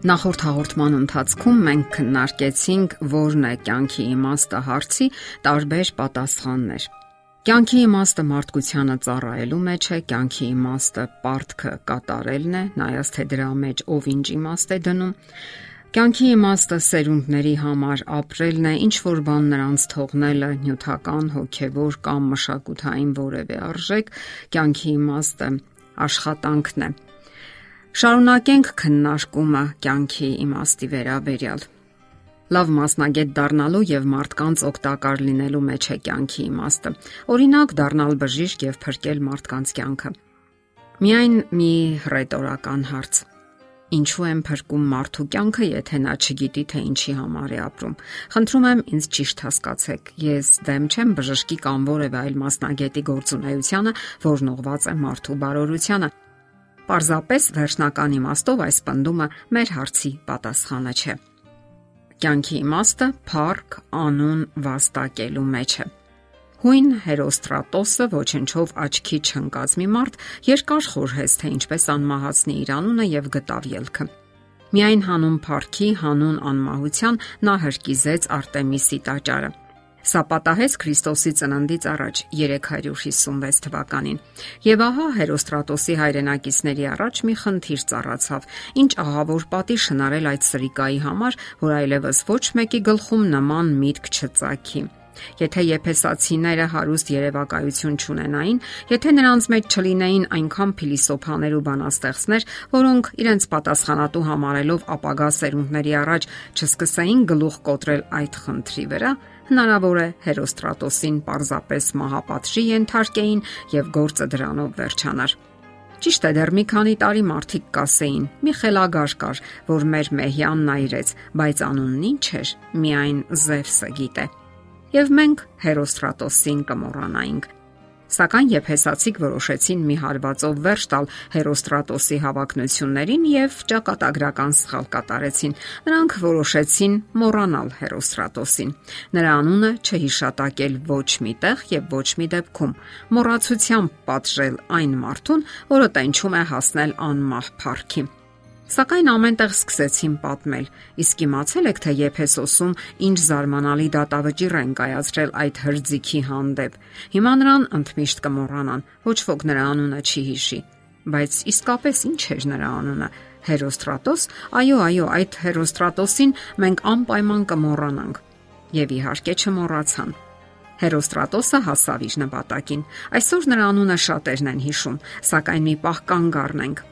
Նախորդ հաղորդման ընթացքում մենք քննարկեցինք որն է կյանքի իմաստը հարցի տարբեր պատասխաններ։ Կյանքի իմաստը մարդկությանը ծառայելու մեջ է, կյանքի իմաստը պարտքը կատարելն է, նայած թե դրա մեջ ով ինչ իմաստ է դնում։ Կյանքի իմաստը սերունդների համար ապրելն է, ինչ որ բան նրանց թողնելը, նյութական, հոգևոր կամ մշակութային որևէ արժեք, կյանքի իմաստը աշխատանքն է Շարունակենք քննարկումը կյանքի իմաստի վերաբերյալ։ Լավ մասնագետ դառնալու եւ մարդկանց օգտակար լինելու մեջ է կյանքի իմաստը։ Օրինակ, դառնալ բժիշկ եւ փրկել մարդկանց կյանքը։ Միայն մի ռետորական հարց. Ինչու եմ փրկում մարդու կյանքը, եթե նա չգիտի թե ինչի համար է ապրում։ Խնդրում եմ ինձ ճիշտ հասկացեք։ Ես դեմ չեմ բժշկի կամ որևէ այլ մասնագետի գործունեությանը, որն ուղված է մարդու բարօրությանը, Պարզապես վերջնական իմաստով այս պնդումը մեր հարցի պատասխանը չէ։ Կյանքի իմաստը փառք անուն վաստակելու մեջ է։ Հույն Հերոստրատոսը ոչնչով աչքի չընկած մի մարդ երկար խորհեց թե ինչպես անմահացնի իր անունը եւ գտավ ելքը։ Միայն հանուն փառքի, հանուն անմահության նա հրկիզեց Արտեմիսի տաճարը։ Սա պատահեց Քրիստոսի ծննդից առաջ 356 թվականին։ Եվ ահա Հերոստրատոսի հայրենակիցների առաջ մի խնդիր ծառացավ. ինչ ահավոր պատիժ հնարել այդ սրիկայի համար, որ այլևս ոչ մեկի գլխում նման միտք չծագի։ Եթե եփեսացիները հարուստ երևակայություն չունենային, եթե նրանց մեջ չլինեին այնքան փիլիսոփաներ ու բանաստեղծներ, որոնք իրենց պատասխանատու համարելով ապագա սերունդների առաջ չսկսեին գլուխ կոտրել այդ խնդրի վրա, հնարավոր է Հերոստրատոսին պարզապես մահապատժի ենթարկեին եւ գործը դրանով վերջանար։ Ճիշտ է, դեռ մի քանի տարի մարդիկ կասեին. մի խելագար կար, որ մեր մեհյանն այրեց, բայց անունն ինչ էր, միայն Զևսը գիտե։ Եվ մենք Հերոստրատոսին կմոռանայինք, Սակայն եփեսացիք որոշեցին մի հարվածով վերջ տալ Հերոստրատոսի հավակնություններին եւ ճակատագրական սխալ կատարեցին։ Նրանք որոշեցին մոռանալ Հերոստրատոսին։ Նրա անունը չհիշատակել ոչ միտեղ եւ ոչ մի դեպքում։ Մոռացությամբ պատժել այն մարդուն, որը տենչում է հասնել անմահ փառքի։ Սակայն ամենտեղ սկսեցին պատմել։ Իսկ իմացել եք թե Եփեսոսում ինչ զարմանալի դատավճիռ են կայացրել այդ հրձիքի հանդեպ։ Հիմա նրան ընդմիշտ կմոռանան, ոչ ոք նրա անունը չի հիշի։ Բայց իսկապես ինչ էր նրա անունը։ Հերոստրատոս, այո, այո, այդ Հերոստրատոսին մենք անպայման կմոռանանք։ Եվ իհարկե չմոռացան։ Հերոստրատոսը հասավ իր նպատակին։ Այսօր նրա անունը շատերն են հիշում, սակայն մի պահ կանգ առնենք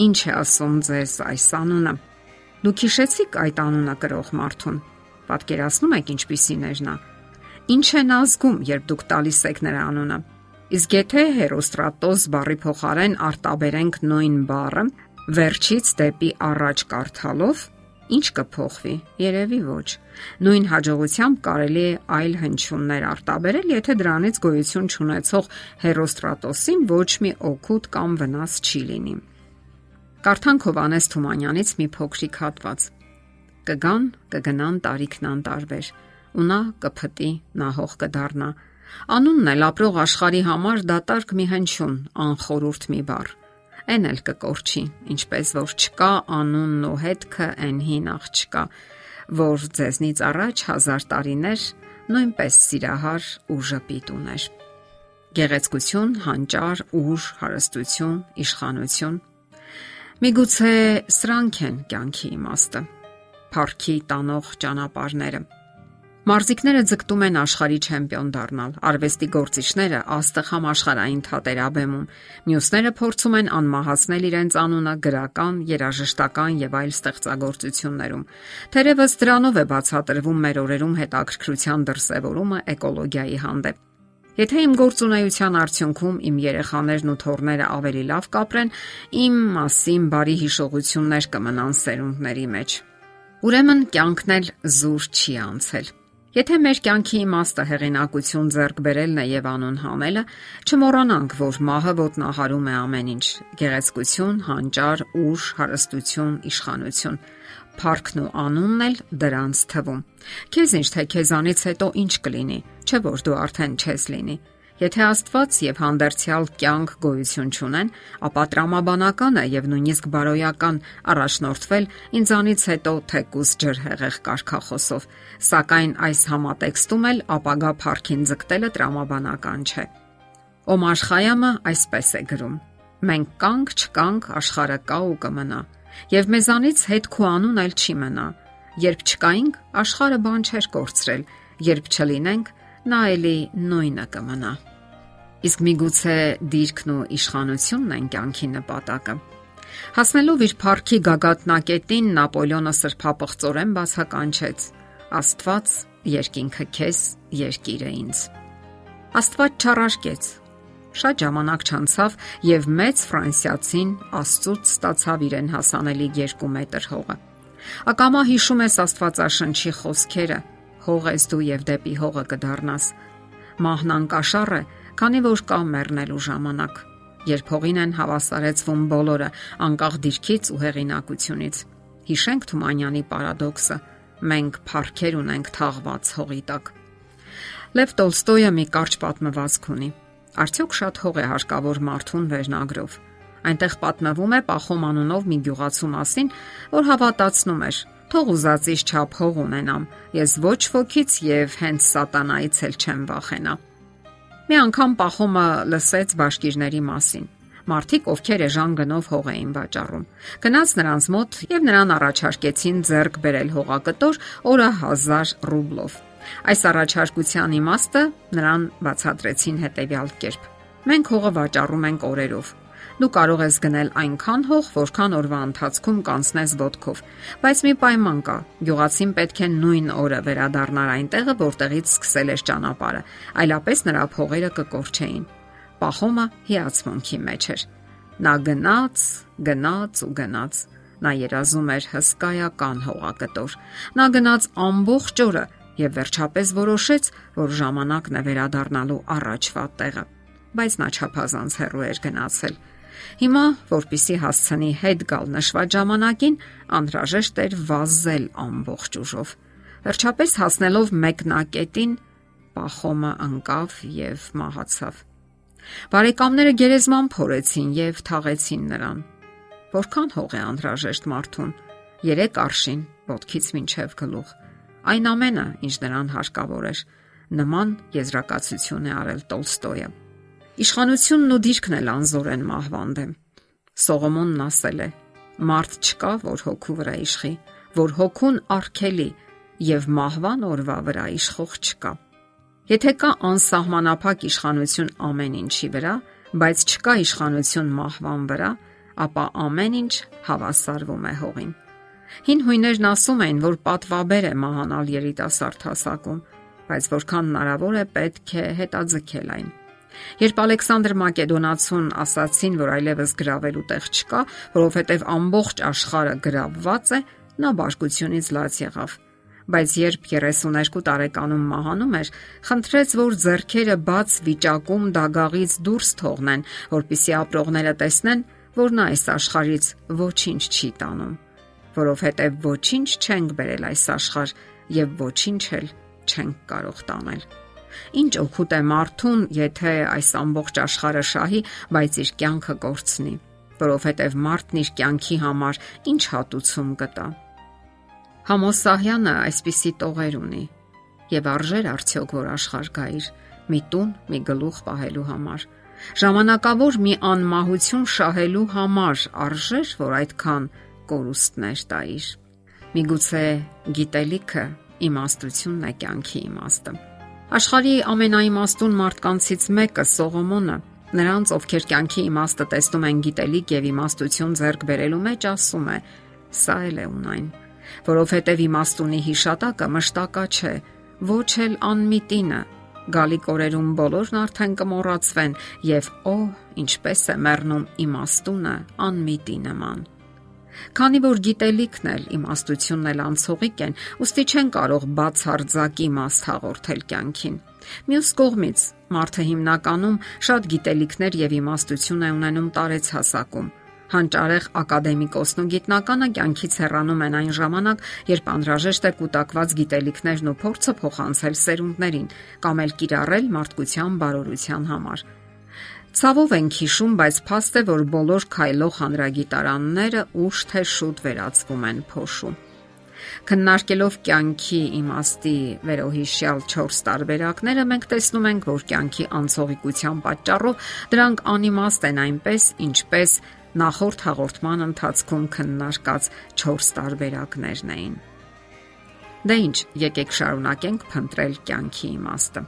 Ինչ է ասում ձեզ այս անունը։ Դուք հիշեցիք այդ անունը կրող մարդուն։ Պատկերացնում եք ինչպիսին էր նա։ Ինչ է նա զգում, երբ դուք տալիս եք նրա անունը։ Իսկ եթե Հերոստրատոս բարի փոխարեն արտաբերենք նույն բառը վերջից դեպի առաջ կարդալով, ինչ կփոխվի։ Երևի ոչ։ Նույն հաջողությամբ կարելի է այլ հնչյուններ արտաբերել, եթե դրանից գոյություն չունեցող Հերոստրատոսին ոչ մի օգուտ կամ վնաս չի լինի։ Կարդանք Հովանես Թումանյանից մի փոքրիկ հատված։ Կգան, կգնան տարիքն անտարբեր, ու նա կփտի, նա հող կդառնա։ Անունն էլ ապրող աշխարի համար դատարկ մի հնչյուն, անխորուրդ մի բառ։ Էն էլ կկորչի, ինչպես որ չկա անունն ու հետքը այն հին աղջկա, որ ձեզնից առաջ հազար տարիներ նույնպես սիրահար ու ժպիտ ուներ։ Գեղեցկություն, հանճար, ուժ, հարստություն, իշխանություն Միգուցե սրանք են կյանքի իմաստը։ Փարքի տանող ճանապարհները։ Մարզիկները ձգտում են աշխարհի չեմպիոն դառնալ։ Արվեստի գործիչները աստղ համաշխարհային թատերաբեմում, մյուսները փորձում են անմահացնել իրենց անունը գրական, երաժշտական եւ այլ ստեղծագործություններում։ Թերևս դրանով է բացատրվում մեր օրերում հետաքրքրության դրսևորումը էկոլոգիայի հանդեպ։ Եթե իմ գործունեության արդյունքում իմ երեխաներն ու թոռները ավելի լավ կապրեն, իմ մասին բարի հիշողություններ կմնան սերունդների մեջ։ Ուրեմն կյանքն էլ զուր չի անցել։ Եթե մեր կյանքի իմաստը հեղինակություն ձեռք բերելն է եւ անուն հանելը, չմոռանանք, որ մահը ոտնահարում է ամեն ինչ՝ գեղեցկություն, հանճար, ուժ, հարստություն, իշխանություն Փառքն ու անունն էլ դրանց թվում։ Քեզ ինչ թե քեզանից հետո ինչ կլինի, չէ՞ որ դու արդեն չես լինի։ Եթե Աստված եւ հանդերձյալ կյանք գոյություն ունեն, ապա տրամաբանական է եւ նույնիսկ բարոյական առաջնորդվել ինձանից հետո թեկուս ջրհեղեղ կարքախոսով, սակայն այս համատեքստում էլ ապագա парքին ձգտելը տրամաբանական չէ։ Օմար Խայամը այսպես է գրում. Մենք կանք չկանք աշխարհը կա ու կմնա, եւ մեզանից հետ քո անուն այլ չի մնա։ Երբ չկայինք, աշխարհը բան չէր կորցրել, երբ չլինենք, նա էլի նույնը կմնա։ Իսկ միգուցե դիրքն ու իշխանությունն են կյանքի նպատակը։ Հասնելով իր парքի գագաթնակետին Նապոլեոնը սրփապղծորեն բացականչեց. Աստված, երկինքը քեզ, երկիրը ինձ։ Աստված չարարկեց։ Շատ ժամանակ չանցավ եւ մեծ ֆրանսիացին աստծուց ստացավ իրեն հասանելի 2 մետր հողը։ Ակամա հիշում ես Աստվածաշնչի խոսքերը. հողես դու եւ դեպի հողը կդառնաս Մահն անկաշառ է, քանի որ կա մեռնելու ժամանակ, երբ հողին են հավասարեցվում բոլորը, անկախ դիրքից ու հեղինակությունից։ Հիշենք Թումանյանի պարադոքսը։ Մենք փառքեր ունենք թաղված հողի տակ։ Լև Տոլստոյը մի կարճ պատմվածք ունի։ Արդյոք շատ հող է հարկավոր մարդուն վերնագրով։ Այնտեղ պատմվում է Պախոմ անունով մի գյուղացու մասին, որ հավատացնում էր. Թող ուզածից չափ հող ունենամ, ես ոչ ոքից եւ հենց սատանայից էլ չեմ վախենա։ Մի անգամ Պախոմը լսեց բաշկիրների մասին։ Մարդիկ, ովքեր էժան գնով հող էին վաճառում, գնաց նրանց մոտ եւ նրան առաջարկեցին ձեռք բերել հողակտոր օրը 1000 ռուբլով։ Այս առաջարկության իմաստը նրան բացատրեցին հետեւյալ կերպ. Մենք հողը վաճառում ենք օրերով, Դու կարող ես գնել այնքան հող, որքան օրվա ընթացքում կանցնես ոդկով, բայց մի պայման կա։ Գյուղացին պետք է նույն օրը վերադառնար այնտեղը, որտեղից սկսել էր ճանապարհը, այլապես նրա փողերը կկորչեին։ Պախոմը հիացմունքի մեջ էր։ Նա գնաց, գնաց ու գնաց։ Նա երազում էր հսկայական հողակտոր։ Նա գնաց ամբողջ օրը եւ վերջապես որոշեց, որ ժամանակն է վերադառնալու առաջվա տեղը բայց նա չափազանց հեռու էր գնացել։ Հիմա, որpիսի հասցնի հետ գալ նշված ժամանակին, անհրաժեշտ էր վազել ամբողջ ուժով։ Վերջապես հասնելով մեկնակետին, Պախոմը անկավ եւ մահացավ։ Բարեկամները գերեզման փորեցին եւ թաղեցին նրան։ Որքան հող է անհրաժեշտ մարդուն։ 3 արշին, ոտքից մինչև գլուխ։ Այն ամենը, ինչ նրան հարկավոր էր, նման եզրակացություն է արել Տոլստոյը։ Իշխանությունն ու դիրքն էլ անզոր են մահվան դեմ։ Սողոմոնն ասել է. Մարդ չկա, որ հոգու վրա իշխի, որ հոգուն արգելի եւ մահվան օրվա վրա իշխող չկա։ Եթե կա անսահմանափակ իշխանություն ամեն ինչի վրա, բայց չկա իշխանություն մահվան վրա, ապա ամեն ինչ հավասարվում է հողին։ Հին հույներն ասում էին, որ պատվաբեր է մահանալ երիտասարդ հասակում, բայց որքան հնարավոր է պետք է հետաձգել այն։ Երբ Ալեքսանդր Մակեդոնացուն ասացին, որ այլևս գրավելու տեղ չկա, որովհետև ամբողջ աշխարհը գրավված է, նա բարկությունից լաց եղավ։ Բայց երբ 32 տարեկանում մահանում էր, խնդրեց, որ зерքերը բաց վիճակում դագաղից դուրս թողնեն, որpիսի ապրողները տեսնեն, որ նա այս աշխարից ոչինչ չի տանում, որովհետև ոչինչ չենք բերել այս աշխարհ եւ ոչինչ էլ չենք կարող տանել։ Ինչ օգուտ է մարդուն, եթե այս ամբողջ աշխարհը շահի, բայց իր կյանքը կորցնի, որովհետև մարդն իր կյանքի համար ինչ հատուցում կտա։ Համոսահյանը այսպիսի տողեր ունի եւ արժեր արդյոք որ աշխարհ գա իր մի տուն, մի գլուխ պահելու համար։ Ժամանակավոր մի անմահություն շահելու համար արժեր որ այդքան կորուստներ տայր։ Միգուցե գիտելիքը իմաստությունն է կյանքի իմաստը։ Աշխարհի ամենաիմաստուն մարդկանցից մեկը Սողոմոնը նրանց, ովքեր կյանքի իմաստը տեսնում են գիտելիք եւ իմաստություն ձեռք բերելու մեջ, ասում է. Սա էլ է ունայն, որովհետեւ իմաստունի հիշատակը մշտակա չէ, ոչ էլ անմիտինը։ Գալիք օրերում բոլորն արդեն կմոռացվեն եւ օ, ինչպես է մեռնում իմաստունը անմիտի նման։ Քանի որ գիտելիքն էլ իմաստությունն էլ անցողիկ են, ուստի չեն կարող բացարձակ իմաստ հաղորդել կյանքին։ Մյուս կողմից մարդը հիմնականում շատ գիտելիքներ եւ իմաստություն է ունենում տարեց հասակում, Հանճարեղ ակադեմիկոսն ու գիտնականը կյանքից հեռանում են այն ժամանակ, երբ անհրաժեշտ է կൂട്ടակված գիտելիքներն ու փորձը փոխանցել սերունդներին կամ էլ կիրառել մարդկության բարօրության համար։ Ցավով ենք հիշում, բայց փաստ է, որ բոլոր քայլող հանրագիտարանները ուշ թե շուտ վերածվում են փոշու։ Քննարկելով կյանքի իմաստի վերոհիշյալ 4 տարբերակները մենք տեսնում ենք, որ կյանքի անցողիկության պատճառով դրանք անիմաստ են այնպես, ինչպես նախորդ հաղորդման ընթացքում քննարկած 4 տարբերակներն էին։ Դե ի՞նչ, եկեք շարունակենք փնտրել կյանքի իմաստը։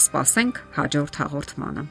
Սպասենք հաջորդ հաղորդմանը։